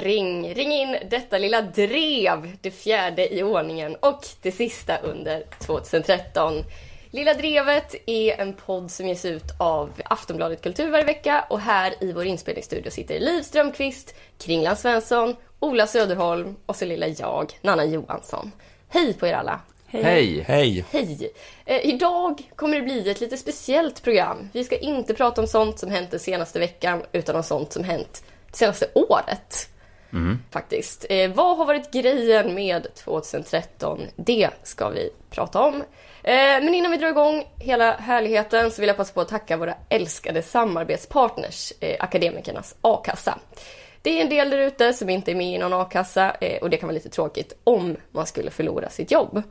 ring. Ring in detta lilla drev, det fjärde i ordningen och det sista under 2013. Lilla Drevet är en podd som ges ut av Aftonbladet Kultur varje vecka och här i vår inspelningsstudio sitter Liv Strömqvist, Kringland Svensson, Ola Söderholm och så lilla jag, Nanna Johansson. Hej på er alla! Hej! Hej! Hej! Eh, idag kommer det bli ett lite speciellt program. Vi ska inte prata om sånt som hänt den senaste veckan utan om sånt som hänt det senaste året. Faktiskt. Eh, vad har varit grejen med 2013? Det ska vi prata om. Eh, men innan vi drar igång hela härligheten så vill jag passa på att tacka våra älskade samarbetspartners, eh, Akademikernas A-kassa. Det är en del där ute som inte är med i någon a-kassa eh, och det kan vara lite tråkigt om man skulle förlora sitt jobb.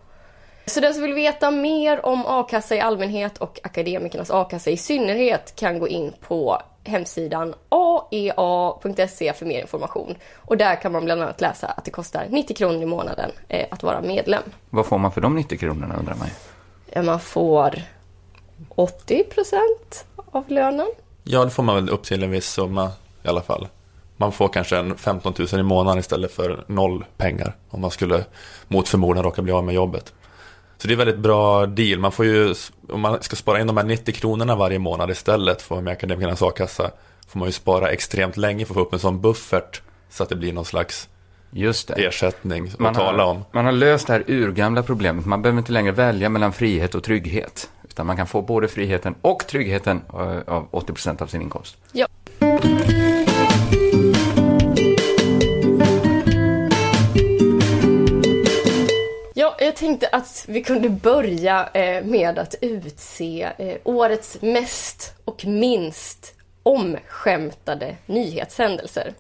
Så den som vill veta mer om a-kassa i allmänhet och akademikernas a-kassa i synnerhet kan gå in på hemsidan aea.se för mer information. Och där kan man bland annat läsa att det kostar 90 kronor i månaden eh, att vara medlem. Vad får man för de 90 kronorna undrar man ju. Man får 80 procent av lönen. Ja, det får man väl upp till en viss summa i alla fall. Man får kanske en 15 000 i månaden istället för noll pengar om man skulle mot förmodan råka bli av med jobbet. Så det är väldigt bra deal. Man får ju, om man ska spara in de här 90 kronorna varje månad istället för med Akademikernas a-kassa får man ju spara extremt länge för att få upp en sån buffert så att det blir någon slags Just det. ersättning att Man tala har, om. man har löst det här urgamla problemet. Man behöver inte längre välja mellan frihet och trygghet. Utan man kan få både friheten och tryggheten eh, av 80 procent av sin inkomst. Ja. Jag tänkte att vi kunde börja eh, med att utse eh, årets mest och minst omskämtade nyhetshändelser.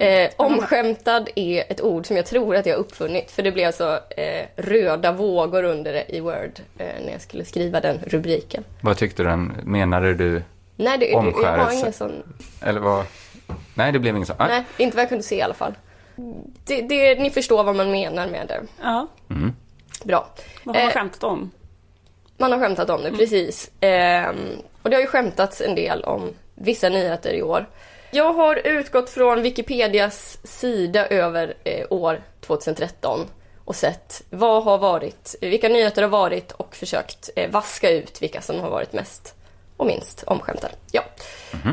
Eh, omskämtad är ett ord som jag tror att jag har uppfunnit för det blev så eh, röda vågor under det i Word eh, när jag skulle skriva den rubriken. Vad tyckte den? Menade du? Nej, det, jag har Omskärelse. ingen sån Eller vad? Nej, det blev inget så. Ah, Nej, inte vad jag kunde se i alla fall. Det, det, ni förstår vad man menar med det. Ja, Bra. vad har man Eh, skämtat om? Man har skämtat om det, precis. Ehm, och det har ju skämtats en del om vissa nyheter i år. Jag har utgått från Wikipedias sida över eh, år 2013 och sett vad har varit, vilka nyheter har varit och försökt eh, vaska ut vilka som har varit mest och minst omskämtade. Ja.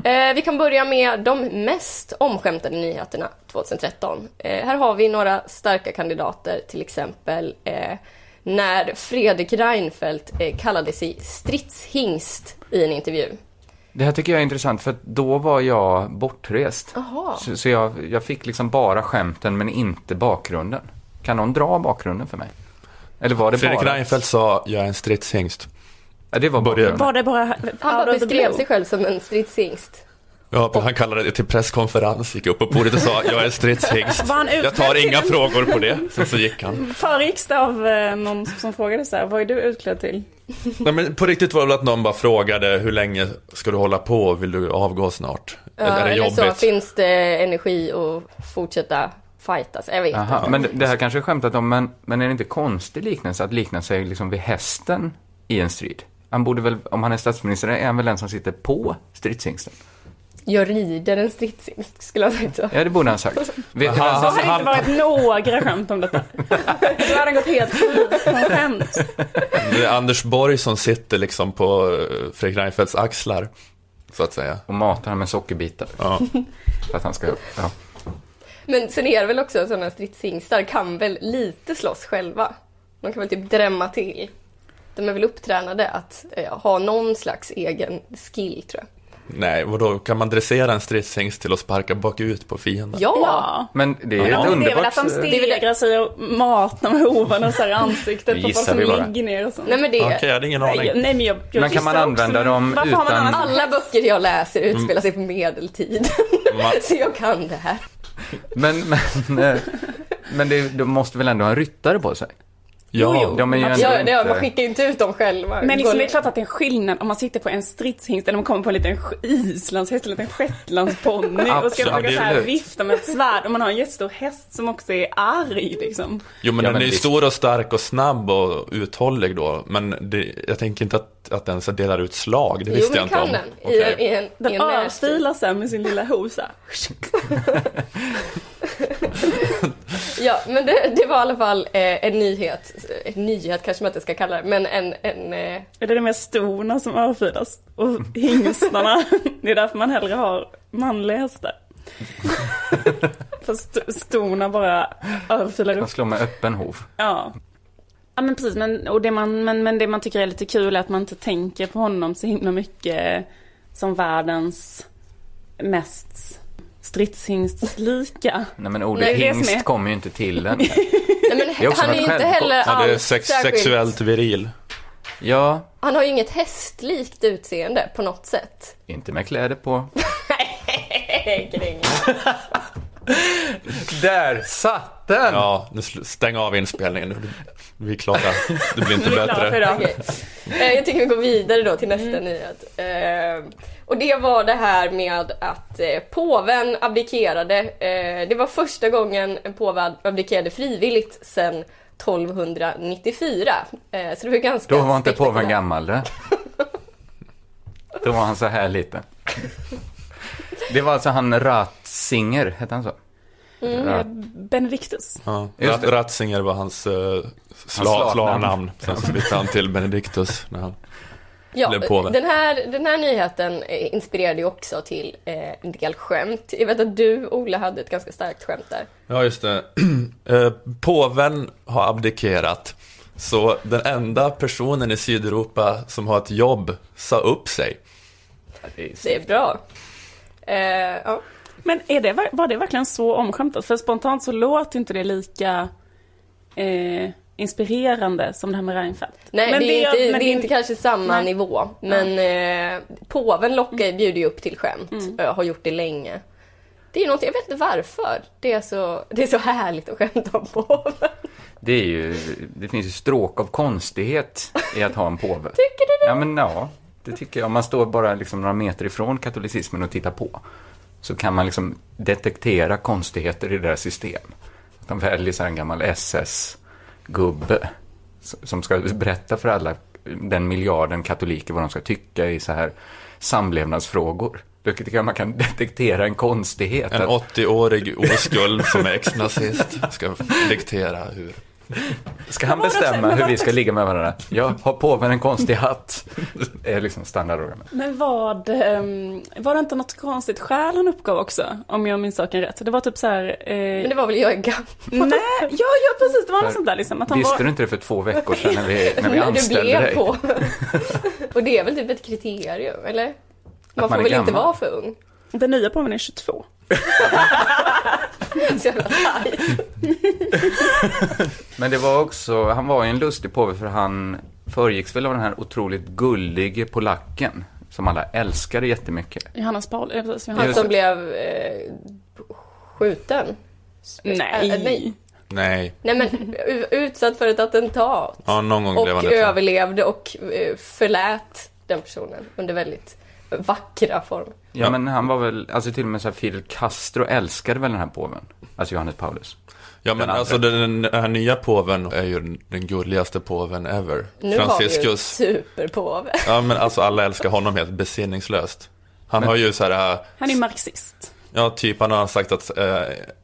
Eh, vi kan börja med de mest omskämtade nyheterna 2013. Eh, här har vi några starka kandidater, till exempel eh, när Fredrik Reinfeldt eh, kallade sig stridshingst i en intervju. Det här tycker jag är intressant för då var jag bortrest. Så, så jag, jag fick liksom bara skämten men inte bakgrunden. Kan någon dra bakgrunden för mig? Eller var det Fredrik bara... Reinfeldt sa, jag är en stridshingst. Ja, det var. Var det bara Han bara beskrev sig själv som en stridshingst. Ja, han kallade det till presskonferens, gick upp på bordet och sa, jag är en stridshingst. Jag tar inga frågor på det. Sen så gick han. Föregicks det av eh, någon som frågade så här, vad är du utklädd till? Nej, men på riktigt var det väl att någon bara frågade, hur länge ska du hålla på? Vill du avgå snart? Eller är det eller så, jobbigt? finns det energi att fortsätta fightas? Jag vet Aha, inte. men det- det här kanske är skämtat om, men, men är det inte konstig liknelse att likna sig liksom vid hästen i en strid? Han borde väl, om han är statsminister, är han väl den som sitter på stridshingsten? Jag rider en stridshingst, skulle jag sagt så. Ja, det borde han sagt. Vet du Det har inte varit några skämt om detta. Då hade han gått helt fri skämt. Det är Anders Borg som sitter liksom på eh, Fredrik Reinfeldts axlar, så att säga. Och matar han med sockerbitar Ja. för att han ska... Ja. Men sen är det väl också att sådana stridshingstar kan väl lite slåss själva. De kan väl typ drämma till. De är väl upptränade att eh, ha någon slags egen skill tror jag. Nej, vadå, kan man dressera en stridshingst till att sparka bakut på fienden? Ja! Men det är Ja, ett men Det är väl underbart... att de stegrar sig och matar med hovarna så här i ansiktet på folk som ligger ner och sånt. Nej men det Okej, jag hade ingen Nej, aning. jag- nej men jag, jag Men kan man använda också, dem man utan- annars- alla böcker jag läser utspelar sig på medeltid. Ma- Så jag kan det här. Men, men, eh, men det, de måste väl ändå ha en ryttare på sig? Ja, Jo, jo. De är ju ändå Ja, det, inte... man skickar ju inte ut dem själva. Men liksom, det är klart att det är en skillnad om man sitter på en stridshingst eller om man kommer på en liten islandshäst eller en liten shetlandsponny och ska försöka så här vifta med ett svärd. Om man har en jättestor häst som också är arg liksom. Jo men Ja, den men är ju visst. stor och stark och snabb och uthållig då. Men det, jag tänker inte att, att den så delar ut slag, det Jo visste jag men inte kan om. den. I, Okej. i en, i Den en örfilar sen med sin lilla hosa. Ja, men det, det var i alla fall eh, en nyhet. En nyhet kanske man inte ska kalla det, men en... en eh, Är det det med stona som örfilas? Och hingstarna, det är därför man hellre har manliga hästar. För st- stona bara örfilar upp. slår med öppen hov. Ja. Ja men precis, men, och det man, men, men det man tycker är lite kul är att man inte tänker på honom så himla mycket som världens mest stridshingslika. Nej men ordet Nej, hingst kommer ju inte till en. nej, men är också han är ju inte heller Ja, det är alls sex, särskilt- sexuellt viril. Ja, Han har ju inget hästlikt utseende på något sätt. inte med kläder på. Där satt den! Ja, nu stäng av inspelningen nu. Vi är klara. Det blir inte bättre. Okej. Eh, Jag tycker vi går vidare då till nästa nyhet. Eh, Och det var det här med att eh, påven abdikerade. Det var första gången en påve abdikerade frivilligt sedan 1294. Eh, Så det var ganska Då var inte påven gammal det. Då var han så här liten. Det var alltså han Ratzinger, hette han så? Rat- Benedictus. Ja, Just det. Ratzinger var hans uh, slavnamn. sla, slavnamn. Sen så bytte han till Benedictus. När han... Ja, blev påve. den här, den här nyheten eh, inspirerade ju också till eh, en del skämt. Jag vet att du, Ola, hade ett ganska starkt skämt där. Ja, just det. Eh, Påven har abdikerat. Så den enda personen i Sydeuropa som har ett jobb sa upp sig. Det är bra. Eh, ja. Men är det, var det verkligen så omskämtat? För spontant så låter inte det lika eh, inspirerande som det här med Reinfeldt. Nej, Men det, är det- inte, men det är inte kanske samma Nej. nivå. Men eh, påven lockar, bjuder ju upp till skämt. Mm. Jag har gjort det länge. Det är något, jag vet inte varför. Det är så, det är så härligt att skämta om påven. Det är ju, det finns ju stråk av konstighet i att ha en påve. Tycker du det? Ja, men ja, det tycker jag. Om man står bara liksom några meter ifrån katolicismen och tittar på, så kan man liksom detektera konstigheter i deras system. De väljer så en gammal SS-gubbe som ska berätta för alla, den miljarden katoliker, vad de ska tycka i så här samlevnadsfrågor. Då tycker jag man kan detektera en konstighet. En att- 80-årig oskuld som är ex-nazist ska diktera hur. Ska han bestämma hur vi ska ligga med varandra? Ja, har påven en konstig hatt? Det är liksom standardordet. Men vad, ehm, var det inte något konstigt skäl han uppgav också? Om jag minns saken rätt. Det var typ så här... Eh, Men det var väl jag är gammal. Nej, ja, ja precis. Det var något sånt där liksom. Att han Visste var, du inte det för två veckor sedan när vi, när vi anställde blev dig? på. Och det är väl typ ett kriterium, eller? Man, man får väl inte gammal. vara för ung? Den nya påven är 22. Så jävla tajt. Men det var också, han var ju en lustig påve för han föregicks väl av den här otroligt gullige polacken som alla älskade jättemycket. Johannes Paul, ja precis. Han Johannes. Just som blev eh, skjuten. Nej. Äh, nej. Nej, Nej men utsatt för ett attentat. ja, någon gång blev han och det. överlevde och eh, förlät den personen under väldigt vackra former. Ja, Ja. men han var väl, alltså till och med så här Fidel Castro älskade väl den här påven. Alltså Johannes Paulus. Ja, men Den alltså den, den här nya påven är ju den, gulligaste påven ever. Nu har vi ju Franciscus. superpåve. Ja, men alltså alla älskar honom helt besinningslöst. Han har ju så här, äh, Han är ju marxist. ja typ han har sagt att, eh,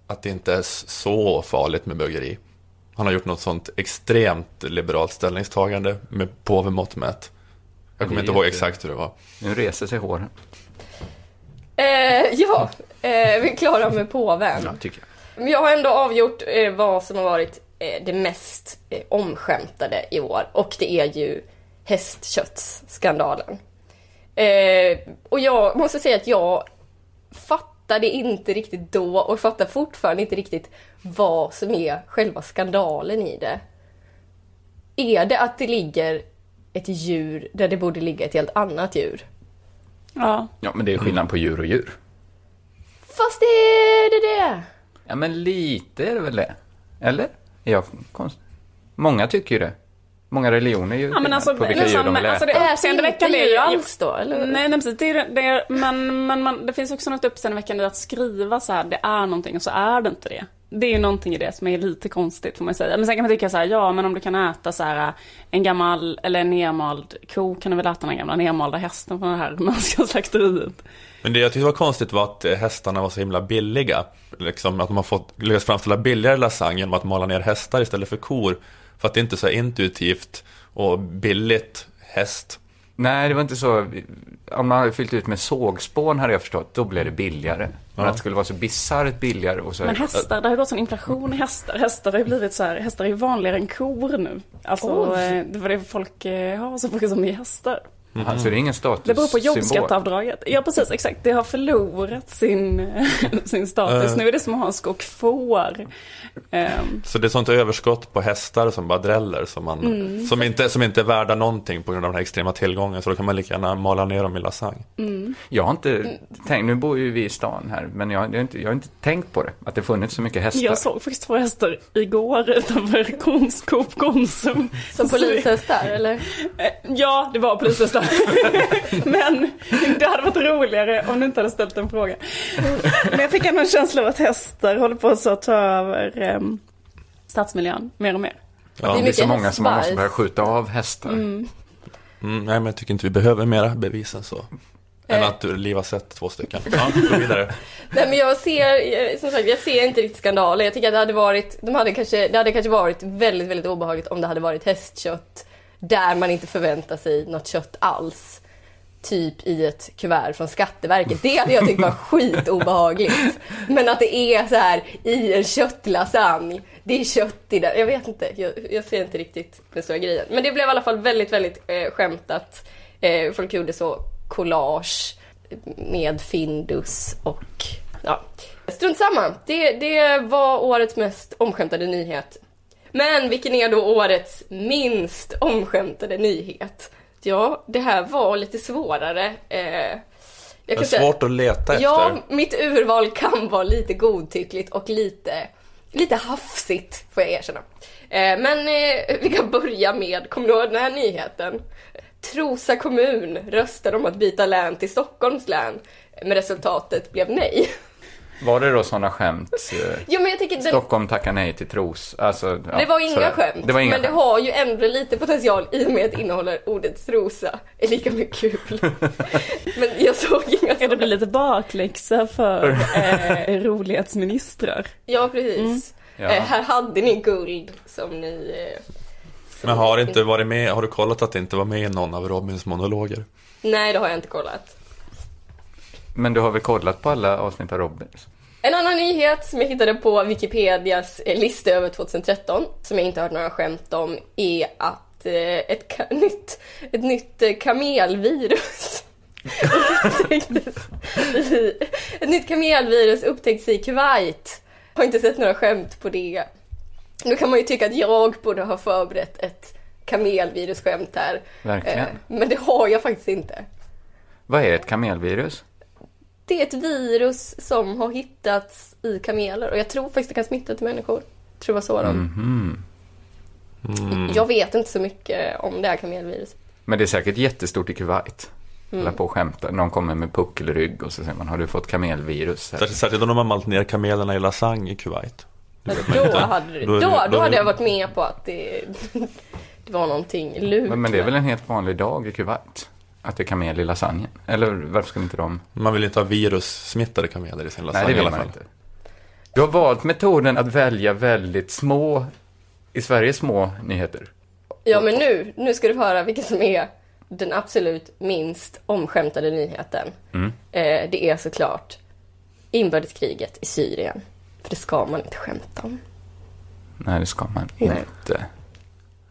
att det inte är så farligt med bögeri. Han har gjort något sånt extremt liberalt ställningstagande med påvemått mätt. Jag kommer inte ihåg exakt hur det var. Nu reser sig håren. Eh, ja, eh, vi är klara med påven. Ja, tycker jag. Men Jag har ändå avgjort eh, vad som har varit eh, det mest eh, omskämtade i år och det är ju hästköttsskandalen. Eh, och jag måste säga att jag fattade inte riktigt då och fattar fortfarande inte riktigt vad som är själva skandalen i det. Är det att det ligger ett djur där det borde ligga ett helt annat djur? Ja. Ja, men det är skillnad på djur och djur. Fast är det det? Ja, men lite är det väl det? Eller? Är jag konst? Många tycker ju det. Många religioner är ju Ja men alltså, på vilka djur de liksom, vill alltså det uppseendeväckande är ju... alls då, eller? Nej, nej precis, det är, det är, men, men man, det finns också något uppseendeväckande i att skriva så här, det är någonting och så är det inte det. Det är ju någonting i det som är lite konstigt får man säga. Men sen kan man tycka så här, ja men om du kan äta så här en gammal, eller en nermald ko kan du väl äta den här gamla nermalda hästen från det här norska slakteriet. Men det jag tyckte var konstigt var att hästarna var så himla billiga. Liksom att de har fått lyckats framställa billigare lasagne genom att mala ner hästar istället för kor. För att det inte är så intuitivt och billigt häst. Nej, det var inte så. Om man hade fyllt ut med sågspån hade jag förstått, då blev det billigare. Men att det skulle vara så bisarrt billigare och så... Men hästar, det har gått sån inflation i hästar. Hästar har ju blivit så här, hästar är ju vanligare än kor nu. Alltså, Oj. eh, det var det folk eh, har så mycket som är hästar. Alltså det är ingen status Det beror på jobbskatteavdraget. Ja precis, exakt. Det har förlorat sin, sin status. Eh. Nu är det som att ha en skock får. Ehm, Så det är sånt överskott på hästar som bara dräller som, man, Mm. som, inte, som inte är värda någonting på grund av den här extrema tillgången. Så då kan man lika gärna mala ner dem i lasagne. Jag har inte tänkt, nu bor ju vi i stan här, men jag, jag, har inte, jag har inte tänkt på det. Att det funnits så mycket hästar. jag såg faktiskt två hästar igår utanför Kons, Coop Konsum. Som polishästar eller? Eh, Ja, det var polishästar. Men det hade varit roligare om du inte hade ställt en fråga. Men jag fick ändå en känsla av att hästar håller på så att ta över um, stadsmiljön mer och mer. Ja, Det är det är mycket så många som man måste börja skjuta av hästar. mm, nej, men jag tycker inte vi behöver mera bevis än så. Än Eh. att du Liv har sett två stycken. Ja, gå vidare. Nej men jag ser, eh, som sagt, jag ser inte riktigt skandalen. Jag tycker att det hade varit, de hade kanske, det hade kanske varit väldigt, väldigt obehagligt om det hade varit hästkött där man inte förväntar sig något kött alls. Typ i ett kuvert från Skatteverket. Det hade jag tyckt var skitobehagligt. Men att det är så här i en köttlasagne. Det är kött i den. Jag vet inte. Jag, jag ser inte riktigt den stora grejen. Men det blev i alla fall väldigt, väldigt eh, skämtat. Eh, folk gjorde så collage med Findus och ja. Strunt samma. Det, det var årets mest omskämtade nyhet. Men vilken är då årets minst omskämtade nyhet? Ja, det här var lite svårare. Eh, jag Det är svårt att leta efter. Ja, mitt urval kan vara lite godtyckligt och lite, lite hafsigt får jag erkänna. Eh, men eh, vi kan börja med, kommer du ihåg den här nyheten? Trosa kommun röstade om att byta län till Stockholms län, men resultatet blev nej. Var det då sådana skämt? eh, Jo men jag tänker, den, Stockholm tackar nej till tros. Alltså, ja, det var inga sådär. skämt, Det var inga men det skämt. har ju ändå lite potential i och med att det innehåller ordet trosa är lika med kul. men jag såg inga Ja, det sådana. blir lite bakläxa för eh, rolighetsministrar. Ja precis. Ja. Eh, här hade ni guld som ni... Eh, som Men har inte varit med, har du kollat att det inte var med i någon av Robins monologer? Nej, det har jag inte kollat. Men du har väl kollat på alla avsnitt av Robins? En annan nyhet som jag hittade på Wikipedias lista över 2013, som jag inte hört några skämt om, är att eh, ett, ka- nytt, ett nytt eh, kamelvirus upptäcktes i, Ett nytt kamelvirus upptäcktes i Kuwait. Har inte sett några skämt på det. Nu kan man ju tycka att jag borde ha förberett ett kamelvirusskämt här. Verkligen. Eh, Men det har jag faktiskt inte. Vad är ett kamelvirus? Det är ett virus som har hittats i kameler och jag tror faktiskt det kan smitta till människor. Jag tror det var så de... Mhm. Mm. Jag vet inte så mycket om det här kamelviruset. Men det är säkert jättestort i Kuwait. Mm. På och skämta. Någon kommer med puckelrygg och så säger man, har du fått kamelvirus? Särskilt, om de har malt ner kamelerna i lasagne i Kuwait. Då hade, det- Då då, hade jag varit med på att det, det var någonting lurt. Men, men det är väl en helt vanlig dag i Kuwait? Att det är kamel i lasagnen? Eller varför skulle inte de... Man vill inte ha virussmittade kameler i sin Nej, lasagne det i vill alla man fall. inte. Du har valt metoden att välja väldigt små, i Sverige små nyheter. Ja men nu, nu ska du få höra vilken som är den absolut minst omskämtade nyheten. Mm. Eh, det är såklart inbördeskriget i Syrien. För det ska man inte skämta om. Nej, det ska man Nej. inte.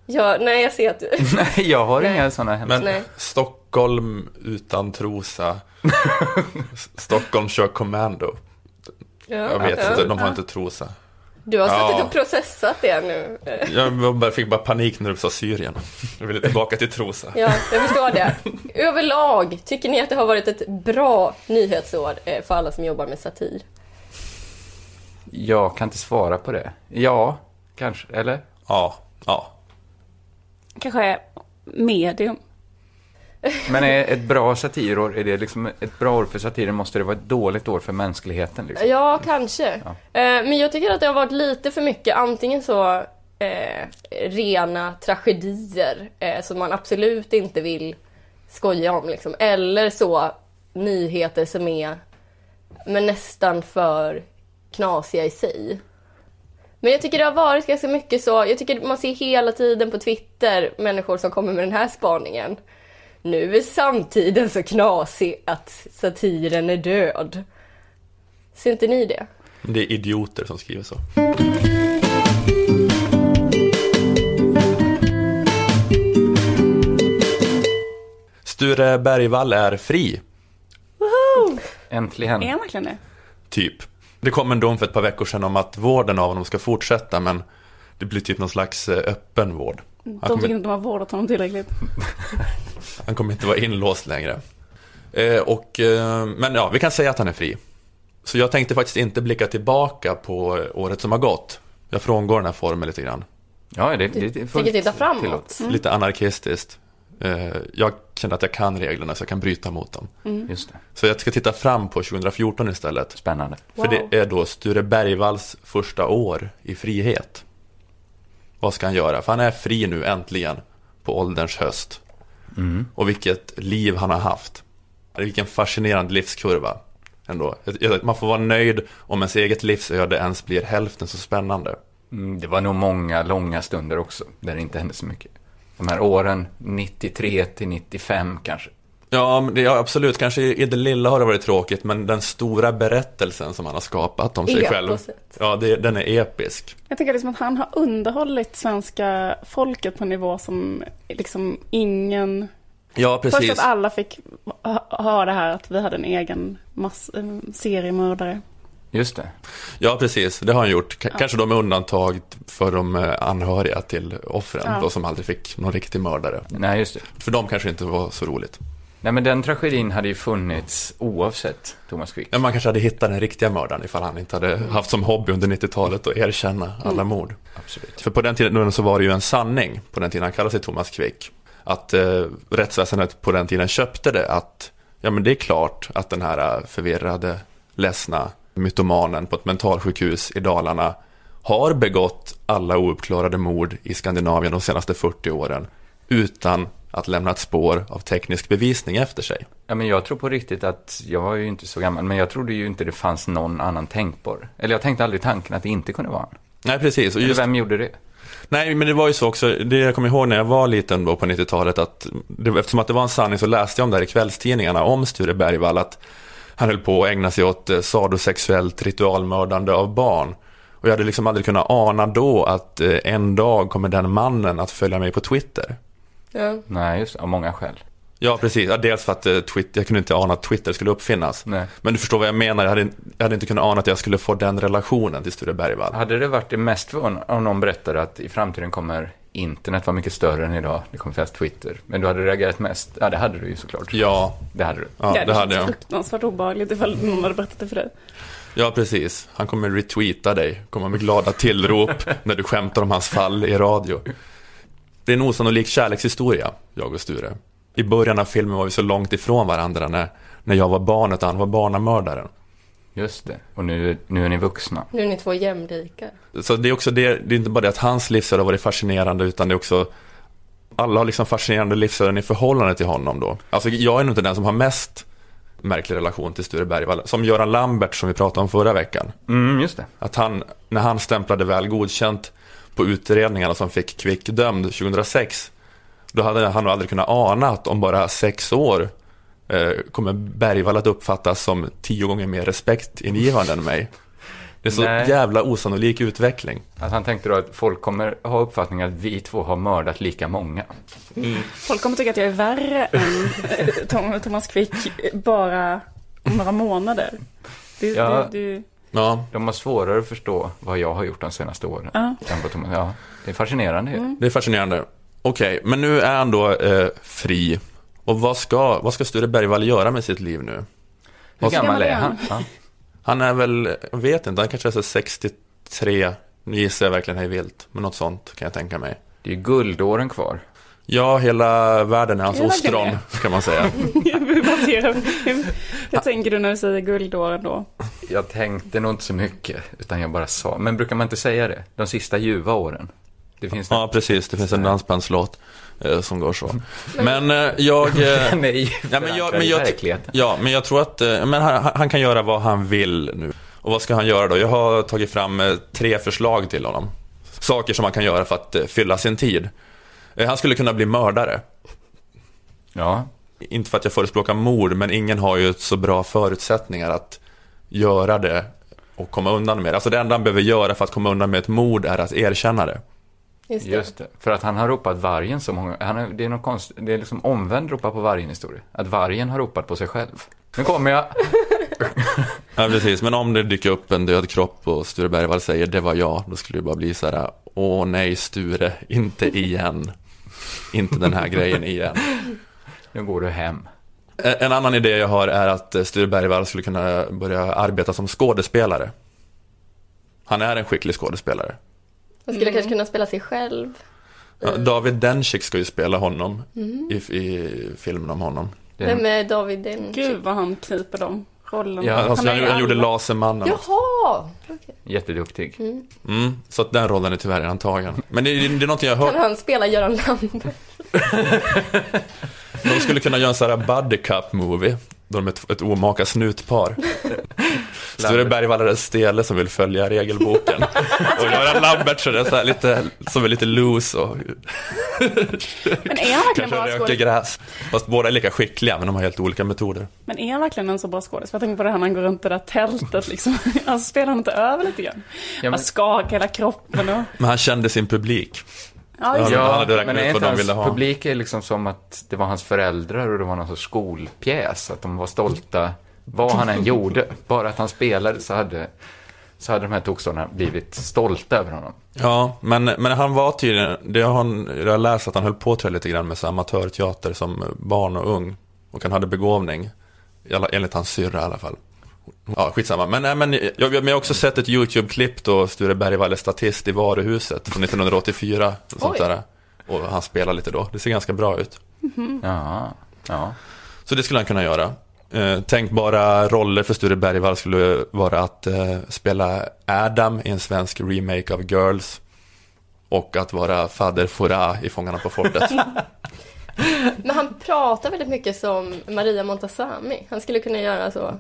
Ja, nej jag ser att du... Nej, jag har Nej. inga sådana hemska. Men Nej. Stockholm utan trosa. Stockholm kör commando. Ja, Jag vet ja. inte, de har inte trosa. Du har suttit Ja. och processat det nu. Jag bara- fick bara panik när du sa Syrien. Jag ville tillbaka till trosa. Ja, jag förstår det. Överlag, tycker ni att det har varit ett bra nyhetsår eh, för alla som jobbar med satir? Jag kan inte svara på det. Ja, kanske. Eller? Ja, ja. Kanske medium. Men är ett bra satirår, är det liksom ett bra år för satiren måste det vara ett dåligt år för mänskligheten? Liksom. Ja, kanske. Ja. Eh, Men jag tycker att det har varit lite för mycket antingen så eh, rena tragedier eh, som man absolut inte vill skoja om liksom. Eller så nyheter som är men nästan för knasiga i sig. Men jag tycker det har varit ganska mycket så. Jag tycker man ser hela tiden på Twitter människor som kommer med den här spaningen. Nu är samtiden så knasig att satiren är död. Ser inte ni det? Det är idioter som skriver så. Sture Bergvall är fri, Äntligen. Är han verkligen det? typ. Det kom en dom för ett par veckor sedan om att vården av honom ska fortsätta, men det blir typ någon slags eh, öppen vård. Han De tycker kommer, inte de har vårdat honom tillräckligt. han kommer inte vara inlåst längre. Eh, och, eh, men ja, vi kan säga att han är fri. Så jag tänkte faktiskt inte blicka tillbaka på året som har gått. Jag frångår den här formen lite grann. Ja, det, det, det är fullt titta framåt. tillåtet. Lite anarkistiskt. Eh, Jag känner att jag kan reglerna så jag kan bryta mot dem. Just det. Så jag ska titta fram på 2014 istället. Spännande. För det är då Sture Bergvalls första år i frihet. Vad ska han göra? För han är fri nu äntligen på ålderns höst. Och vilket liv han har haft. Vilken fascinerande livskurva. Ändå. Man får vara nöjd om ens eget livsöde ens blir hälften så spännande. Mm, det var nog många långa stunder också, där det inte hände så mycket. De här åren 93 till 95 kanske. Ja, men det, ja, absolut. Kanske i det lilla har det varit tråkigt, men den stora berättelsen som han har skapat om sig själv. Eposet. Ja, det, den är episk. Jag tycker liksom att han har underhållit svenska folket på en nivå som liksom ingen... Ja, Först precis. att alla fick hö- höra det här att vi hade en egen mass, seriemördare. Just det. Ja, precis. Det har han gjort. K- Kanske då med undantag för de eh, anhöriga till offren, Ja. då, som aldrig fick någon riktig mördare. Nej, just det. För dem kanske inte var så roligt. Nej, men den tragedin hade ju funnits oavsett Thomas Quick. Men man kanske hade hittat den riktiga mördaren ifall han inte hade haft som hobby under 90-talet att erkänna alla mord. Absolut. För på den tiden så var det ju en sanning, på den tiden han kallade sig Thomas Quick, att eh, rättsväsendet på den tiden köpte det att, ja men det är klart att den här eh, förvirrade, ledsna mytomanen på ett mentalsjukhus i Dalarna har begått alla ouppklarade mord i Skandinavien de senaste 40 åren utan att lämna ett spår av teknisk bevisning efter sig. Ja, men jag tror på riktigt att, jag var ju inte så gammal, men jag trodde ju inte det fanns någon annan tänkbar. Eller jag tänkte aldrig tanken att det inte kunde vara han. Nej, precis. Och Eller just vem gjorde det? Nej, men det var ju så också, det jag kommer ihåg när jag var liten då på 90-talet, att det, eftersom att det var en sanning så läste jag om det här i kvällstidningarna om Sture Bergvall, att han höll på att ägna sig åt eh, sadosexuellt ritualmördande av barn. Och jag hade liksom aldrig kunnat ana då att eh, en dag kommer den mannen att följa mig på Twitter. Ja. Nej, just det. Av många skäl. Ja, precis. Ja, dels för att eh, Twitter, jag kunde inte ana att Twitter skulle uppfinnas. Nej. Men du förstår vad jag menar, jag hade, jag hade inte kunnat ana att jag skulle få den relationen till Sture Bergvall. Hade det varit det mest förvånande om någon berättade att i framtiden kommer internet vara mycket större än idag, det kommer finnas Twitter. Men du hade reagerat mest? Ja, det hade du ju såklart. Ja, Det hade du. ja det känns hade jag. fruktansvärt obehagligt ifall någon hade berättat det för dig. Ja, precis. Han kommer retweeta dig, kommer med glada tillrop när du skämtar om hans fall i radio. Det är en osannolik kärlekshistoria, jag och Sture. I början av filmen var vi så långt ifrån varandra när, när jag var barnet och han var barnamördaren. Just det. Och nu, nu är ni vuxna. Nu är ni två jämlika. Så det är också det, det är inte bara det att hans livsöde har varit fascinerande utan det är också alla har liksom fascinerande livsöden i förhållande till honom då. Alltså jag är nog inte den som har mest märklig relation till Sture Bergvall. Som Göran Lambert som vi pratade om förra veckan. Mm, just det. Att han, när han stämplade väl godkänt på utredningarna som fick Kvick dömd 2006, då hade han nog aldrig kunnat ana att om bara sex år eh, kommer Bergvall att uppfattas som tio gånger mer respektingivande än mig. Det är så Nej. jävla osannolik utveckling. Att han tänkte då att folk kommer ha uppfattningen att vi två har mördat lika många. Folk kommer tycka att jag är värre än eh, Thomas Quick bara om några månader. Du, Ja. du, du, Ja, De har svårare att förstå vad jag har gjort de senaste åren. Ja. Ja, det är fascinerande ju. det är fascinerande. Okej, men nu är han då eh, fri. Och vad ska, vad ska Sture Bergvall göra med sitt liv nu? Hur gammal gammal är han? han? Är väl, jag vet inte, han kanske är så 63. Nu gissar jag verkligen hej vilt, men något sånt kan jag tänka mig. Det är ju guldåren kvar. Ja, hela världen är hans Hela ostron, kan man säga. jag tänker du när du säger guldåren då? Jag tänkte nog inte så mycket, utan jag bara sa. Men brukar man inte säga det? De sista ljuva åren. Det finns Ja, precis. Det finns en dansbandslåt eh, som går så. Men eh, jag... Eh, Nej, Ja, men jag, men jag, verkligheten. ja, men jag tror att eh, men han, han kan göra vad han vill nu. Och vad ska han göra då? Jag har tagit fram eh, tre förslag till honom. Saker som han kan göra för att eh, fylla sin tid. Han skulle kunna bli mördare. Ja, Inte för att jag förespråkar mord, men ingen har ju så bra förutsättningar att göra det och komma undan med det. Alltså det enda han behöver göra för att komma undan med ett mord är att erkänna det. Just det. just det. För att han har ropat vargen så många han har, Det är något konst, Det är liksom omvänd ropa på vargen historia. Att vargen har ropat på sig själv. Nu kommer jag. Ja, precis. Men om det dyker upp en död kropp och Sture Bergvall säger det var jag, då skulle det bara bli så här, åh nej Sture, inte igen. Inte den här grejen igen. Nu går du hem. En en annan idé jag har är att eh, Sture Bergvall skulle kunna börja arbeta som skådespelare. Han är en skicklig skådespelare. Han skulle kanske kunna spela sig själv. Ja, David Dencik ska ju spela honom i, i filmen om honom. Vem är David Den? Gud vad han kniper de rollerna. Ja, Alltså, han, i han gjorde. Lasermannen. Jaha! Okej. jätteduktig. Mm, så att den rollen är tyvärr redan tagen. Men det, det, det är någonting jag har hört. Kan han spela Göran Lambert? De skulle kunna göra en sån här buddy cup movie. Då de är ett, ett omaka snutpar. Sture Bergvall är den stele som vill följa regelboken. Och Göran Lambert så är det så här lite, som är lite loose och Men är han verkligen kanske bra röker gräs. Fast båda är lika skickliga men de har helt olika metoder. Men är han verkligen en så bra skådis? Jag tänker på det här när han går runt i det där tältet liksom. Alltså spelar han inte över lite grann? Ja, Ja, men- skakar hela kroppen och... Men han kände sin publik. Ja, just det. han Ja, hade räknat men ut är vad inte hans ha. publik är liksom som att det var hans föräldrar och det var någon sorts skolpjäs. Att de var stolta vad han än gjorde. Bara att han spelade så hade, så hade de här tokstollarna blivit stolta över honom. Ja, men, men han var tydligen, det har han, jag har läst att han höll på tror jag, lite grann med så amatörteater som barn och ung. Och han hade begåvning. Enligt hans syrra i alla fall. Ja, skitsamma. Men, nej, men jag, men jag har också sett ett YouTube-klipp då Sture Bergvall är statist i varuhuset från 1984. Och, sånt där. och han spelar lite då. Det ser ganska bra ut. Ja, ja. Så det skulle han kunna göra. Eh, tänkbara roller för Sture Bergvall skulle vara att eh, spela Adam i en svensk remake av Girls. Och att vara Fader Fora i Fångarna på fortet. Men han pratar väldigt mycket som Maria Montazami. Han skulle kunna göra så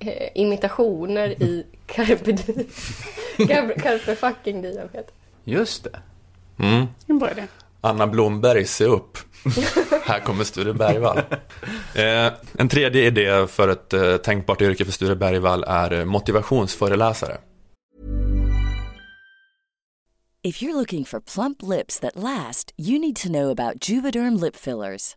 eh, imitationer i Carpe. Carpe, Carpe fucking Diem heter Just det. Mm. En bra idé. Anna Blomberg, se upp. Här kommer Sture Bergvall. Eh, en tredje idé för ett eh, tänkbart yrke för Sture Bergvall är eh, motivationsföreläsare. If you're looking for plump lips that last, you need to know about Juvederm lip fillers.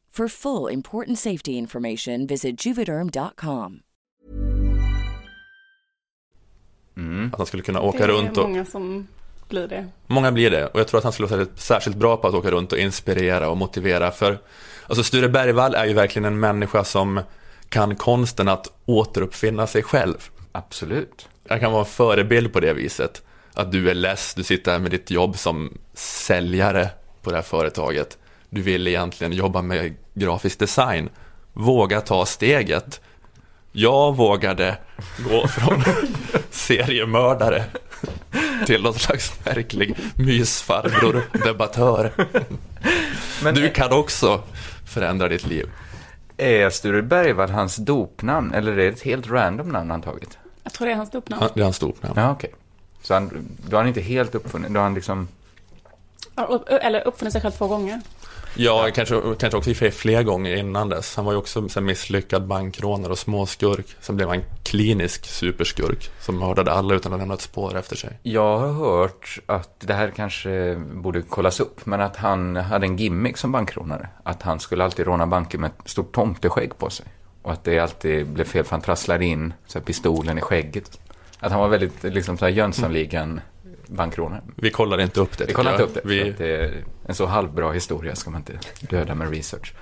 For full important safety information, visit juvederm.com. Att han skulle kunna åka det är runt och... många som blir det. Många blir det och jag tror att han skulle vara särskilt, särskilt bra på att åka runt och inspirera och motivera för Alltså Sture Bergvall är ju verkligen en människa som kan konsten att återuppfinna sig själv. Absolut. Jag kan vara en förebild på det viset. Att du är less, du sitter här med ditt jobb som säljare på det här företaget. Du vill egentligen jobba med grafisk design. Våga ta steget. Jag vågade gå från seriemördare till någon slags märklig mysfarbror, debattör. Men Du kan också förändra ditt liv. är Sture Bergvall hans dopnamn eller är det ett helt random namn han tagit? Jag tror det är hans dopnamn. Ja, Det är hans dopnamn. Ja, okej. Så han, då har han inte helt uppfunnit, då har han liksom Eller uppfunnit sig själv två gånger. Ja, kanske, kanske också i för fler gånger innan dess. Han var ju också en misslyckad bankrånare och småskurk. Sen blev han klinisk superskurk som mördade alla utan att lämna ett spår efter sig. Jag har hört att det här kanske borde kollas upp, men att han hade en gimmick som bankrånare. Att han skulle alltid råna banker med ett stort tomteskägg på sig. Och att det alltid blev fel för han trasslade in så här, pistolen i skägget. Att han var väldigt liksom, så här, Jönssonligan bankrånare. Vi kollar inte upp det. Vi kollar inte upp det. Vi, det är en så halvbra historia ska man inte döda med research.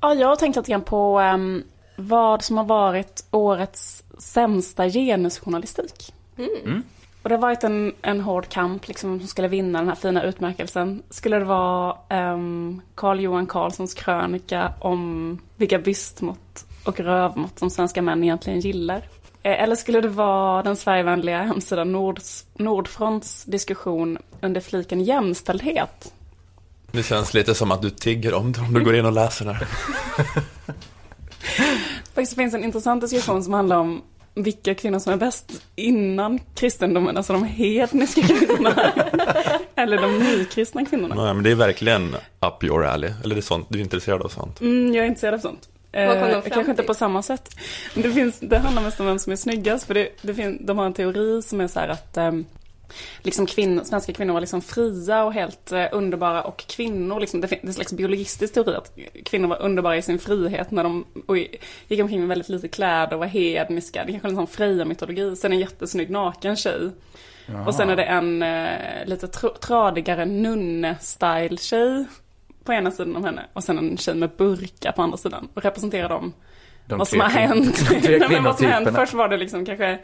Ja, jag har tänkt lite grann på ehm, vad som har varit årets sämsta genusjournalistik. Och det har varit en, en hård kamp liksom, som skulle vinna den här fina utmärkelsen. Skulle det vara um, Carl Johan Carlssons krönika om vilka bystmått och rövmått som svenska män egentligen gillar? Eh, Eller skulle det vara den Sverigevänliga hemsidan Nords, Nordfronts diskussion under fliken jämställdhet? det känns lite som att du tigger om det om du går in och läser det här. Faktiskt finns en intressant diskussion som handlar om vilka kvinnor som är bäst innan kristendomen, alltså de hedniska kvinnorna. Eller de nykristna kvinnorna. Nej, men det är verkligen up your alley. Eller det är sånt, du är intresserad av sånt. Mm, jag är intresserad av sånt. Eh, kanske inte på samma sätt. Det, finns, det handlar mest om vem som är snyggast. För det, det fin, de har en teori som är så här att ehm, liksom kvinn, svenska kvinnor var liksom fria och helt eh, underbara. Och kvinnor, liksom, det, fin- det är en slags biologistisk teori att kvinnor var underbara i sin frihet när de och gick omkring med väldigt lite kläder och var hedniska. Det kanske är en sån Freja-mytologi. Sen en jättesnygg naken tjej. Och sen är det en eh, lite tr- tradigare nunne-style-tjej på ena sidan av henne. Och sen en tjej med burka på andra sidan. Och representerar dem De vad som har hänt. Nej, vad som hänt. Först var det liksom kanske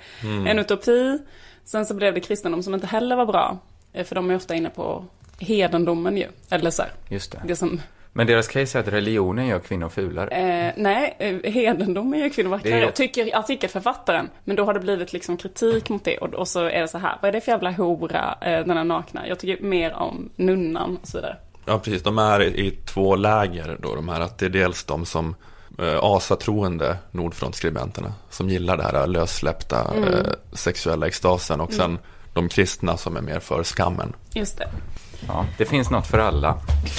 en utopi. Sen så blev det kristendom som inte heller var bra. Eh, För de är ofta inne på hedendomen ju. Eller så här, Just det. det som, Men deras case är att religionen gör kvinnor fulare. eh, nej, eh, hedendomen gör kvinnor vackrare. Är- Tycker artikelförfattaren. Men då har det blivit liksom kritik mot det. Och, och så är det så här, vad är det för jävla hora, eh, den här nakna? Jag tycker mer om nunnan och så vidare. Ja, precis. De är i, i två läger då. De här, att det är dels de som eh, asatroende Nordfrontskribenterna som gillar det här lössläppta eh, sexuella extasen och sen de kristna som är mer för skammen. Just det. Ja, det finns något för alla.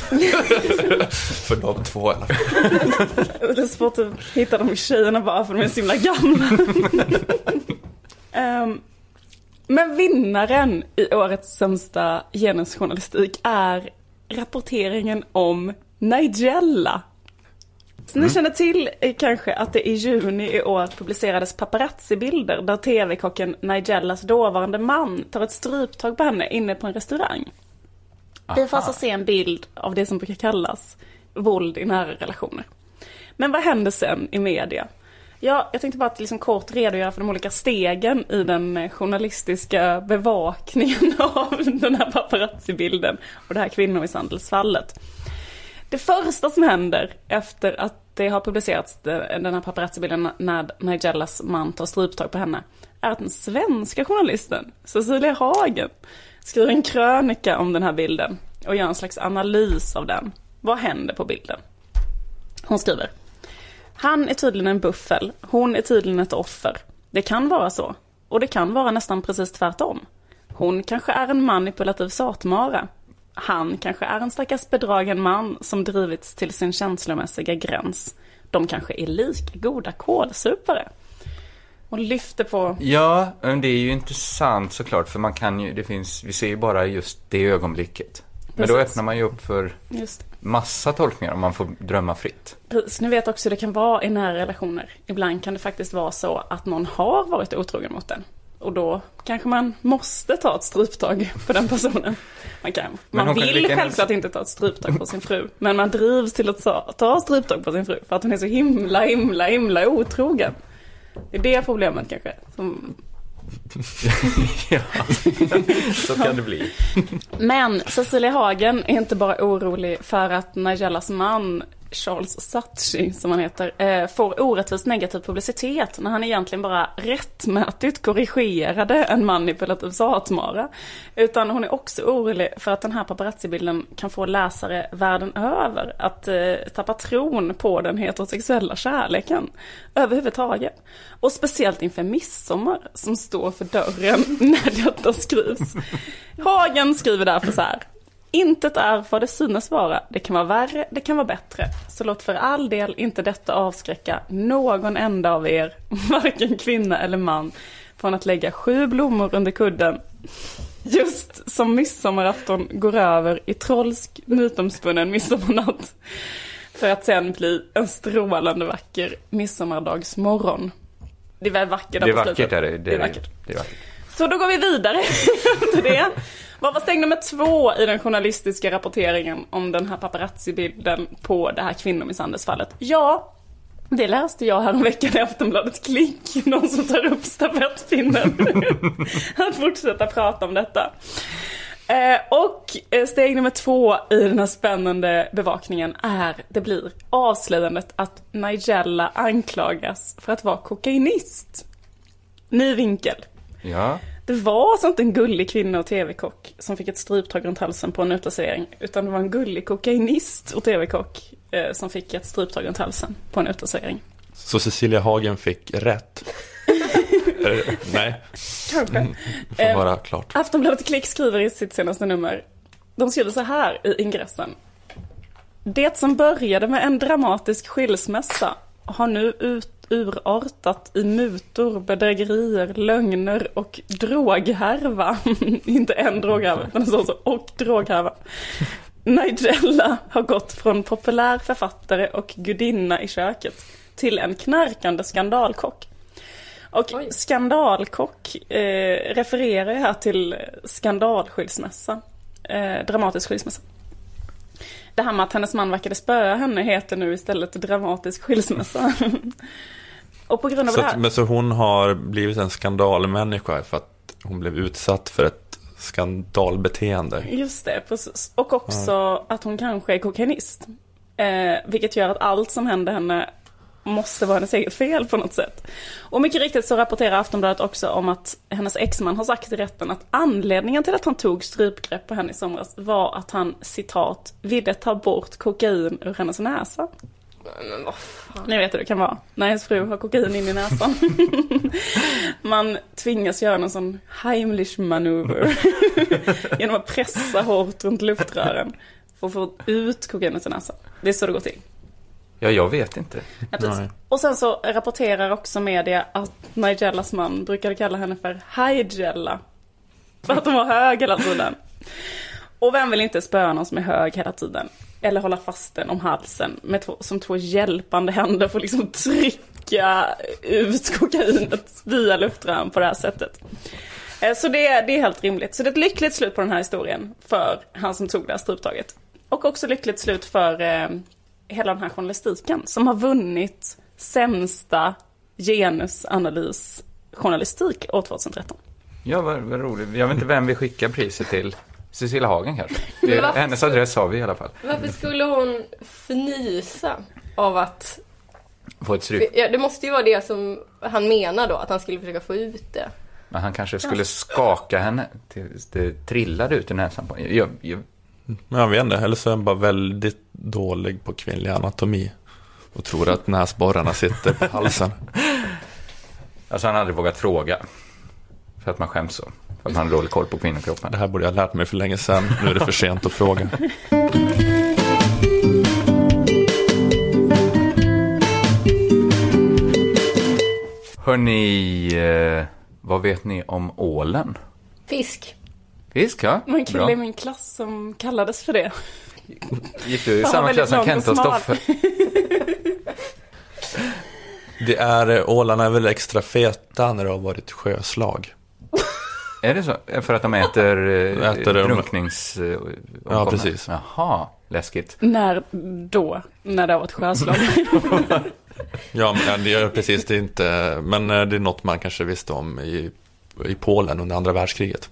För de två i alla fall. Det är svårt att hitta de tjejerna bara för de är så himla gamla. Ehm, men vinnaren i årets sämsta genusjournalistik är rapporteringen om Nigella. Så Ni känner till eh, kanske att det i juni i år publicerades paparazzi-bilder där tv-kocken Nigellas dåvarande man tar ett stryptag på henne inne på en restaurang. Vi får alltså se en bild av det som brukar kallas våld i nära relationer. Men vad händer sen i media? Ja, jag tänkte bara att liksom kort redogöra för de olika stegen i den eh, journalistiska bevakningen av den här paparazzi-bilden och det här kvinnomisshandelsfallet. Det första som händer efter att det har publicerats eh, den här paparazzi-bilden när Nigellas man tar stryptag på henne är att den svenska journalisten Cecilia Hagen skriver en krönika om den här bilden och gör en slags analys av den. Vad händer på bilden? Hon skriver. Han är tydligen en buffel, hon är tydligen ett offer. Det kan vara så. Och det kan vara nästan precis tvärtom. Hon kanske är en manipulativ satmara. Han kanske är en stackars bedragen man som drivits till sin känslomässiga gräns. De kanske är lika goda kålsupare. Hon lyfter på... Ja, men det är ju intressant såklart, för man kan ju, det finns, vi ser ju bara just det ögonblicket. Men då öppnar man ju upp för massa tolkningar om man får drömma fritt. Precis, ni vet också hur det kan vara i nära relationer. Ibland kan det faktiskt vara så att någon har varit otrogen mot en. Och då kanske man måste ta ett stryptag på den personen. Man, kan, Men man kan vill gärna- självklart inte ta ett stryptag på sin fru. Men man drivs till att ta, ta stryptag på sin fru för att hon är så himla, himla, himla otrogen. Det är det problemet kanske. Som... ja, så kan det bli. Men Cecilia Hagen är inte bara orolig för att Nigellas man Charles Saatchi, som han heter, eh, får orättvist negativ publicitet när han egentligen bara rättmätigt korrigerade en manipulativ satmara. Utan hon är också orolig för att den här paparazzi-bilden kan få läsare världen över att eh, tappa tron på den heterosexuella kärleken överhuvudtaget. Och speciellt inför midsommar som står för dörren när detta skrivs. Hagen skriver därför så här. Intet är vad det synes vara. Det kan vara värre, det kan vara bättre. Så låt för all del inte detta avskräcka någon enda av er, varken kvinna eller man, från att lägga sju blommor under kudden. Just som midsommarafton går över i trollsk mytomspunnen midsommarnatt. För att sen bli en strålande vacker midsommardagsmorgon. Det är väl vackert Det är på vackert, slutet. är det. Det är vackert. Det är vackert. Så då går vi vidare efter det. Vad var steg nummer två i den journalistiska rapporteringen om den här paparazzi-bilden på det här kvinnomisshandelsfallet? Ja, det läste jag häromveckan i Aftonbladet Klick, någon som tar upp stafettpinnen. att fortsätta prata om detta. Eh, och eh, steg nummer två i den här spännande bevakningen är, det blir avslöjandet att Nigella anklagas för att vara kokainist. Ny vinkel. Ja. Det var alltså inte en gullig kvinna och tv-kock som fick ett stryptag runt halsen på en uteservering. Utan det var en gullig kokainist och tv-kock eh, som fick ett stryptag runt halsen på en uteservering. Så Cecilia Hagen fick rätt? Eh, Nej, Kanske. Eh, får vara klart. Aftonbladet Klick skriver i sitt senaste nummer. De skriver så här i ingressen. Det som började med en dramatisk skilsmässa har nu ut, urartat i mutor, bedrägerier, lögner och droghärva. Inte en droghärva, utan det står så, och droghärva. Nigella har gått från populär författare och gudinna i köket till en knarkande skandalkock. Och Oj. skandalkock eh, refererar ju här till skandalskilsmässa. Eh, dramatisk skilsmässa. Det här med att hennes man verkade spöa henne heter nu istället dramatisk skilsmässa. och på grund av Så, det att, här. men så hon har blivit en skandalmänniska för att hon blev utsatt för ett skandalbeteende. Just det, precis. Och också att hon kanske är kokainist. Eh, vilket gör att allt som händer henne måste vara hennes eget fel på något sätt. Och mycket riktigt så rapporterar Aftonbladet också om att hennes exman har sagt i rätten att anledningen till att han tog strypgrepp på henne i somras var att han, citat, ville ta bort kokain ur hennes näsa. Men vad fan. Ni vet hur det kan vara när ens fru har kokain in i näsan. Man tvingas göra någon sån Heimlich manöver genom att pressa hårt runt luftrören för att få ut kokainet ur näsan. Det är så det går till. Ja, jag vet inte. Ja. Och sen så rapporterar också media att Nigellas man brukade kalla henne för Higella. För att hon var hög hela tiden. Och vem vill inte spöa någon som är hög hela tiden? Eller hålla fast den om halsen med två, som två hjälpande händer för att liksom trycka ut kokainet via luftrören på det här sättet. Eh, Så det, det är helt rimligt. Så det är ett lyckligt slut på den här historien för han som tog det här struptaget. Och också lyckligt slut för eh, hela den här journalistiken som har vunnit sämsta genusanalys journalistik år 2013. Ja, vad, vad roligt. Jag vet inte vem vi skickar priset till. Cecilia Hagen kanske. Det, hennes adress har vi i alla fall. Varför skulle hon fnysa av att... Få ett stryk. Ja, det måste ju vara det som han menar då, att han skulle försöka få ut det. Men han kanske skulle skaka henne tills det trillade ut i näsan på henne. Jag, jag, jag vet inte, eller så är han bara väldigt dålig på kvinnlig anatomi. Och tror att näsborrarna sitter på halsen. alltså han hade vågat fråga. För att man skäms så. För att man har dålig koll på kvinnokroppen. Det här borde jag ha lärt mig för länge sedan. Nu är det för sent att fråga. Hörni, eh, vad vet ni om ålen? Fisk. Fisk, ja. Det var en kille i min klass som kallades för det. Gick du i samma klass som väldigt Kent och Stoffe? Det är, eh, ålarna är väl extra feta när det har varit sjöslag. Är det så? För att de äter, eh, Äter drunknings... eh, Ja, precis. Jaha, läskigt. När då? När det har varit sjöslag? Ja, men det är precis, det är inte, men eh, det är något man kanske visste om i, i Polen under andra världskriget.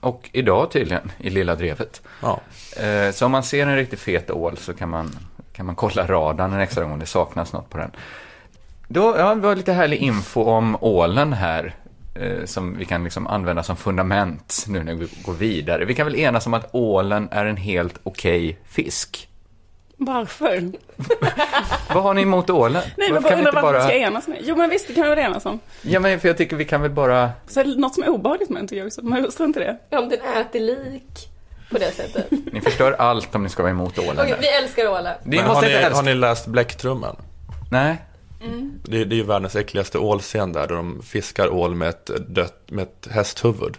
Och idag tydligen, i Lilla Drevet. Ja, Eh, Så om man ser en riktigt fet ål så kan man kan man kolla radarn en extra gång om det saknas något på den. Då, ja, det var lite härlig info om ålen här eh, som vi kan liksom använda som fundament nu när vi går vidare. Vi kan väl enas om att ålen är en helt okej fisk. Varför? Vad har ni emot ålen? Nej, men bara kan vi undrar inte varför vi ska enas med. Jo, men visst, det kan vi väl enas om. Ja, men för jag tycker vi kan väl bara... Så något som är obehagligt med den tycker jag också. Men tror inte det. Ja, om den äter lik på det sättet. Ni förstör allt om ni ska vara emot ålen. Okej, vi älskar ålar. Ni Men har, inte ni, älska... har ni läst Bläcktrumman? Nej. Det, det är ju världens äckligaste ålscen där, där de fiskar ål med ett, dött, med ett hästhuvud.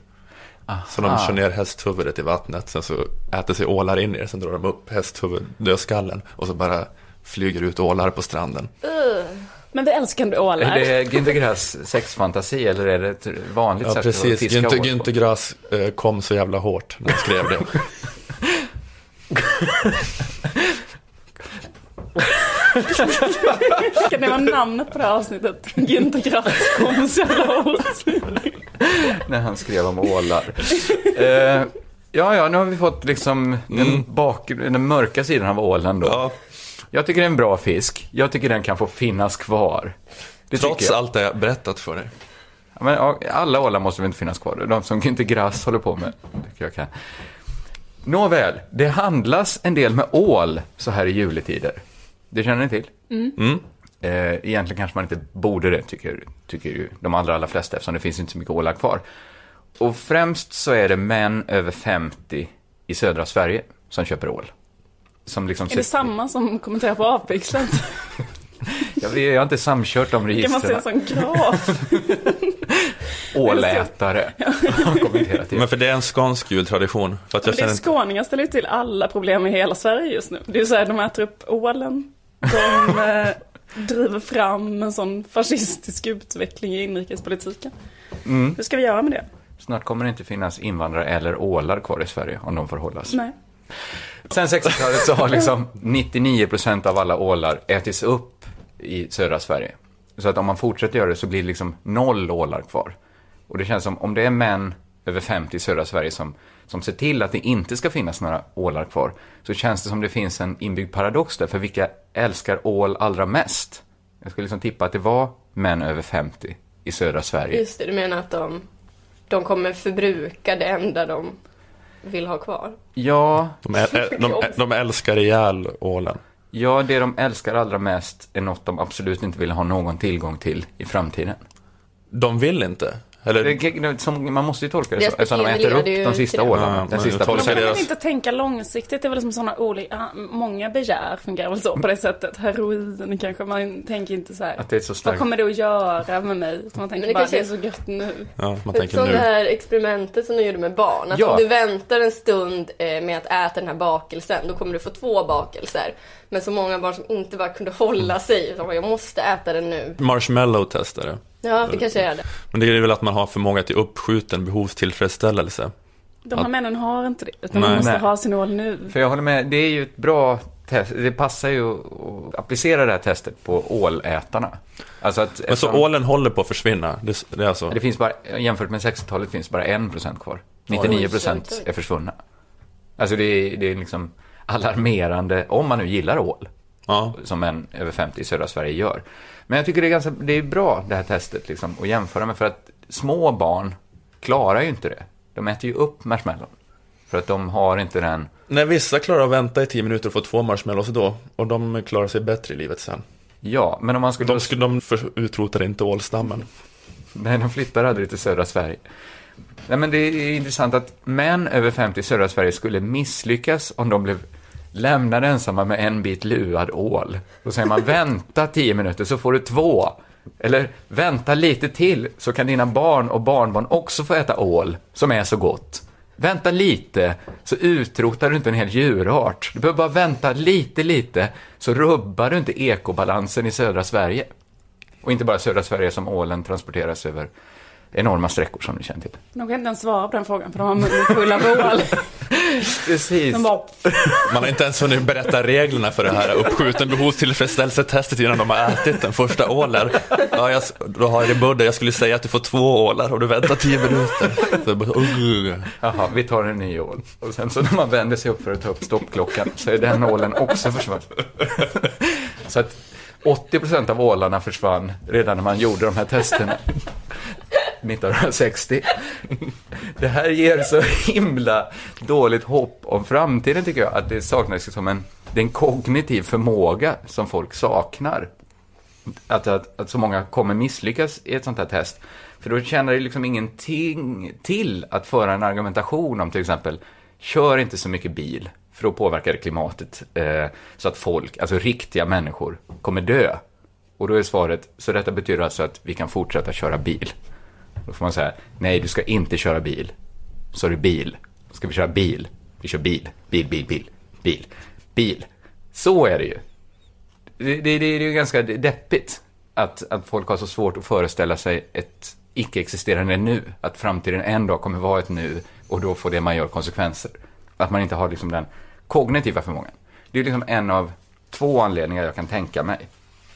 Så de kör ner hästhuvudet i vattnet, sen så äter sig ålar in i det, sen drar de upp hästhuvud, dödskallen och så bara flyger ut ålar på stranden. Men vi älskar ändå ålar. Är det Günter Grass sexfantasi eller är det ett vanligt Ja, sätt precis. att fiska Günther, ål? Günther Grass eh, kom så jävla hårt när han skrev det. Kan det vara namnet på det här avsnittet? Günther Grass kom så jävla hårt. När han skrev om ålar. eh, ja, ja, nu har vi fått liksom den, bak, den mörka sidan av ålen då. Ja, Jag tycker det är en bra fisk. Jag tycker den kan få finnas kvar. Det trots tycker jag. allt det jag berättat för dig. Ja, Men, ja, alla ålar måste väl inte finnas kvar? De som Günther Grass håller på med. Tycker jag kan. Nåväl, det handlas en del med ål så här i juletider. Det känner ni till? Mm. Eh, egentligen kanske man inte borde det, tycker, tycker ju de allra, allra flesta, eftersom det finns inte så mycket ålar kvar. Och främst så är det män över 50 i södra Sverige som köper ål. Som liksom Är det samma som kommenterar på Avpixlat? jag, jag har inte samkört de Kan man se en registren. sån graf? Ålätare har kommenterat det. Men för det är en skånsk jultradition. För att jag Men det är skåningar ställer ju till alla problem i hela Sverige just nu. Det är ju så här, de äter upp ålen. De eh, driver fram en sån fascistisk utveckling i inrikespolitiken. Mm. Hur ska vi göra med det? Snart kommer det inte finnas invandrare eller ålar kvar i Sverige om de får hållas. Nej. Sen 60-talet så har liksom 99% av alla ålar ätits upp i södra Sverige. Så att om man fortsätter göra det så blir det liksom noll ålar kvar. Och det känns som om det är män över 50 i södra Sverige som, som ser till att det inte ska finnas några ålar kvar, så känns det som det finns en inbyggd paradox där, för vilka älskar ål allra mest? Jag skulle liksom tippa att det var män över 50 i södra Sverige. Just det, du menar att de, de kommer förbruka det enda de vill ha kvar? Ja, De, äl- de, de älskar ihjäl ålen. ja, det de älskar allra mest är något de absolut inte vill ha någon tillgång till i framtiden. De vill inte. Eller, Det- Som, man måste ju tolka det Deras så, eftersom de äter upp de sista det. ålarna. Ja, den sista Man kan deras- inte tänka långsiktigt, det är väl som sådana olika, många begär fungerar väl så på det sättet. Heroin kanske, man tänker inte så här. Att det är så Vad starkt. kommer det att göra med mig? Utan man tänker det bara, kanske- det är så gött nu. ja, man Som tänker det nu. här experimentet som de gjorde med barn. Att Ja. om du väntar en stund eh, med att äta den här bakelsen, då kommer du få två bakelser. Men så många barn som inte bara kunde hålla sig, utan bara, jag måste äta den nu. Marshmallow-testare. Ja, det kanske är det. Men det är väl att man har förmåga till uppskjuten behovstillfredsställelse. De här Att- männen har inte det, utan Nej. de måste Nej. ha sin ål nu. För jag håller med, det är ju ett bra test. Det passar ju att applicera det här testet på ålätarna. Alltså att Men så ålen håller på att försvinna. Det, det är alltså... det finns bara, jämfört med 60-talet finns bara 1% kvar. 99% Oj, oj, oj. är försvunna. Alltså det är, det är liksom alarmerande, om man nu gillar ål. Ja. som en över 50 i södra Sverige gör. Men jag tycker det är, ganska, det är bra det här testet liksom, att jämföra med för att små barn klarar ju inte det. De äter ju upp marshmallon. För att de har inte den, Nej, vissa klarar att vänta i tio minuter och få två marshmallows då. Och de klarar sig bättre i livet sen. ja, men om man skulle, De, skulle, de för, utrotar inte ålstammen. nej, de flyttar aldrig till södra Sverige. Nej, men det är intressant att män över 50 i södra Sverige skulle misslyckas om de blev lämnade ensamma med en bit luad ål. Då säger man vänta tio minuter så får du två. Eller vänta lite till så kan dina barn och barnbarn också få äta ål som är så gott. Vänta lite så utrotar du inte en hel djurart. Du behöver bara vänta lite, lite så rubbar du inte ekobalansen i södra Sverige. Och inte bara södra Sverige som ålen transporteras över enorma sträckor som ni känner till. De kan inte ens svara på den frågan för de har munnen full av ål. Precis. Bara, Man har inte ens hunnit berätta reglerna för det här uppskjuten behovstillfredsställelsetestet innan de har ätit den första ålen. Ja, jag, då har jag det budde, jag skulle säga att du får två ålar och du väntar tio minuter. Så bara, "Ugh." Jaha, vi tar en ny ål. Och sen så när man vänder sig upp för att ta upp stoppklockan så är den ålen också försvunnen. Så att 80% av ålarna försvann redan när man gjorde de här testerna. 1960. Det här ger så himla dåligt hopp om framtiden tycker jag. Att det saknas liksom en, det är en kognitiv förmåga som folk saknar. Att, att, att så många kommer misslyckas i ett sånt här test. För då tjänar det liksom ingenting till att föra en argumentation om till exempel, kör inte så mycket bil, för då påverkar det klimatet. Eh, så att folk, alltså riktiga människor, kommer dö. Och då är svaret, så detta betyder alltså att vi kan fortsätta köra bil. Då får man säga, nej du ska inte köra bil. Så är det bil. Ska vi köra bil? Vi kör bil. Bil, bil, bil. Bil. Bil. Så är det ju. Det, det, det är ju ganska deppigt att, att folk har så svårt att föreställa sig ett icke-existerande nu. Att framtiden en dag kommer vara ett nu och då får det man gör konsekvenser. Att man inte har liksom den kognitiva förmågan. Det är liksom en av två anledningar jag kan tänka mig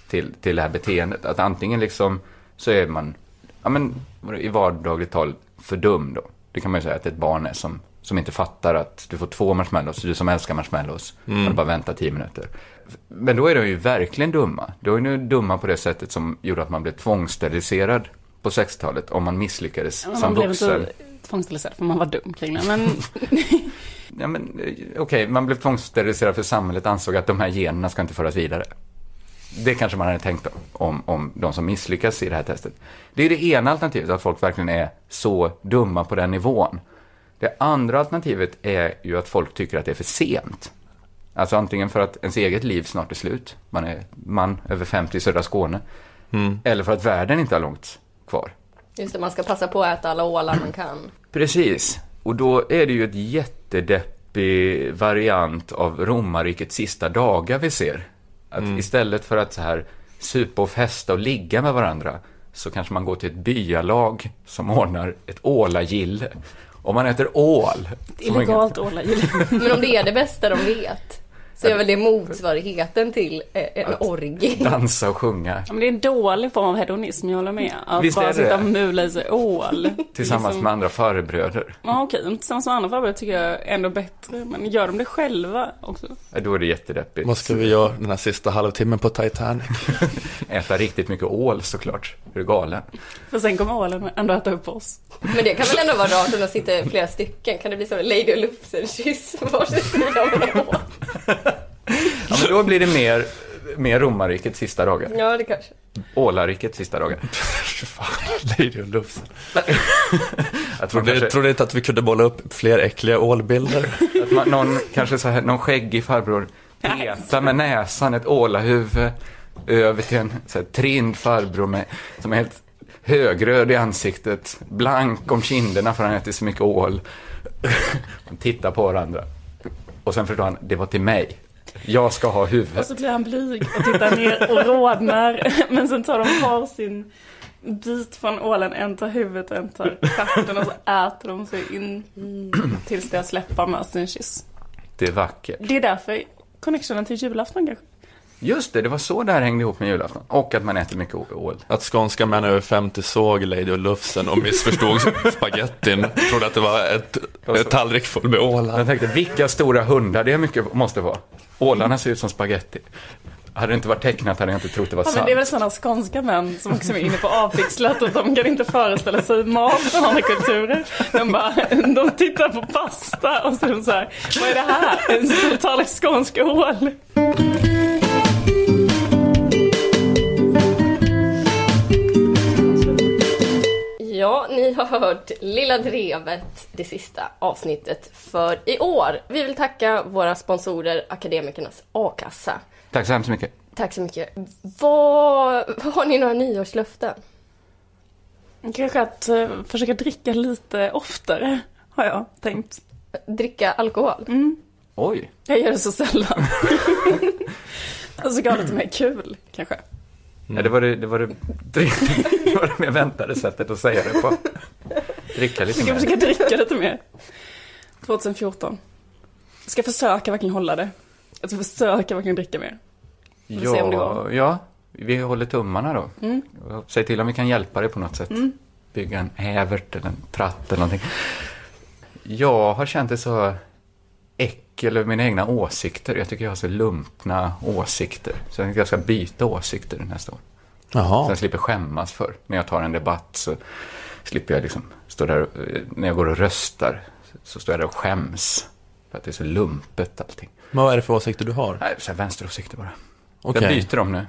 till, till det här beteendet. Att antingen liksom så är man, ja men i vardagligt tal för dum då. Det kan man ju säga att ett barn är som, som inte fattar att du får två marshmallows, du som älskar marshmallows, mm. och bara vänta tio minuter. Men då är de ju verkligen dumma. Då är de ju dumma på det sättet som gjorde att man blev tvångssteriliserad på 60-talet om man misslyckades man som blev vuxen. inte tvångssteriliserad för man var dum kring det. Men Ja, men eh, okej, man blev tvångssteriliserad för samhället ansåg att de här generna ska inte föras vidare. Det kanske man hade tänkt om, om, om de som misslyckas i det här testet. Det är det ena alternativet, att folk verkligen är så dumma på den nivån. Det andra alternativet är ju att folk tycker att det är för sent. Alltså antingen för att ens eget liv snart är slut, man är man över 50 i södra Skåne, eller för att världen inte har långt kvar. Just det, man ska passa på att äta alla ålar man kan. Precis. Och då är det ju ett jättedeppig variant av romarrikets sista dagar vi ser. Att istället för att så här supa och festa och ligga med varandra så kanske man går till ett byalag som ordnar ett ålagille. Om man äter ål. som man- illegalt ålagille. Men om det är det bästa de vet så är väl det motsvarigheten till eh, en orgie. Dansa och sjunga Ja, men det är en dålig form av hedonism, jag håller med. Att Visst är bara det sitta och mula i sig ål. tillsammans Liksom- med andra farbröder. Ja okej, tillsammans med andra farbröder tycker jag är ändå bättre. Men gör de det själva också? Ja, Då är det jättedeppigt. Vad ska vi göra den här sista halvtimmen på Titanic? Äta riktigt mycket ål såklart. Är du galen? För sen kommer ålen ändå äta upp oss. Men det kan väl ändå vara rart om de sitter flera stycken. Kan det bli så Lady och Lufsen-kyss på varsin sida av en ål? Ja, men då blir det mer, mer romarrikets sista dagar. Ja, det kanske. Ålarrikets sista dagar. Fan, Lady och Lufsen. Jag tror Trodde, kanske, trodde inte att vi kunde bolla upp fler äckliga ålbilder. att man, någon, kanske så här, någon skäggig farbror petar med näsan ett ålahuvud över till en så här, trind farbror med, som är helt högröd i ansiktet, blank om kinderna för han ätit så mycket ål. De tittar på varandra. Och sen förstår han, det var till mig. Jag ska ha Och huvudet. så blir han blyg och tittar ner och rodnar. Men sen tar de var sin bit från ålen. En tar huvudet och en tar stjärten och så äter de sig in tills deras läppar möts i en kyss. Det är vackert. Det är därför connectionen till julafton kanske. Just det, det var så det här hängde ihop med julafton. Och att man äter mycket ål. Att skånska män över 50 såg Lady och Lufsen och missförstod spagettin. Trodde att det var ett, ett tallrik full med ålar. Jag tänkte, vilka stora hundar det mycket måste vara. Ålarna ser ut som spaghetti. Hade det inte varit tecknat hade jag inte trott det var Ja, men sant. det är väl sådana skånska män som också är inne på avpixlat och de kan inte föreställa sig mat från andra kulturer. De bara, de tittar på pasta och så är de så här, vad är det här? En stor tallrik skånsk ål. Ja, ni har hört Lilla Drevet, det sista avsnittet för i år. Vi vill tacka våra sponsorer Akademikernas A-kassa. Tack så hemskt mycket. Tack så mycket. Vad, har ni några nyårslöften? Kanske att eh, försöka dricka lite oftare, har jag tänkt. Dricka alkohol? Oj. Jag gör det så sällan. och så ska ha lite mer kul, kanske. Ja, det var det, det, var det, det var det mer väntade sättet att säga det på. Dricka Jag lite ska mer. försöka dricka lite mer. 2014. ska försöka verkligen hålla det. Jag ska försöka verkligen dricka mer. Går. ja, vi håller tummarna då. Mm. Säg till om vi kan hjälpa dig på något sätt. Bygga en ävert eller en tratt eller någonting. Jag har känt det så äckel över mina egna åsikter. Jag tycker jag har så lumpna åsikter. Så jag tänkte jag ska byta åsikter nästa år. Så Jaha. jag slipper skämmas för. När jag tar en debatt så slipper jag liksom stå där, och- eh, när jag går och röstar så står jag där och skäms. För att det är så lumpet allting. Men vad är det för åsikter du har? Nej, så här vänsteråsikter bara. Okej. Jag byter dem nu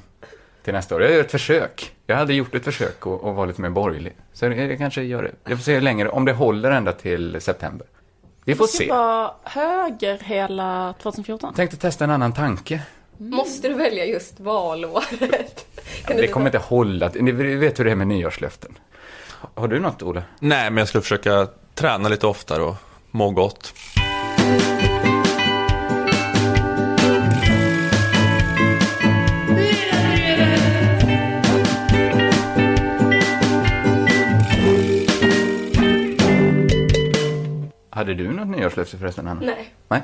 till nästa år. Jag gör ett försök. Jag hade gjort ett försök och vara lite mer borgerlig. Så jag, jag kanske gör det. Jag får se hur länge, om det håller ända till september. Vi får se. vara höger hela 2014. Jag tänkte testa en annan tanke. Måste du välja just valåret? Kan Det kommer inte hålla. Ni vet hur det är med nyårslöften. Har du något, Olle? Nej, men jag skulle försöka träna lite oftare och må gott. Hade du något nyårslöfte förresten, Anna? Nej. Nej?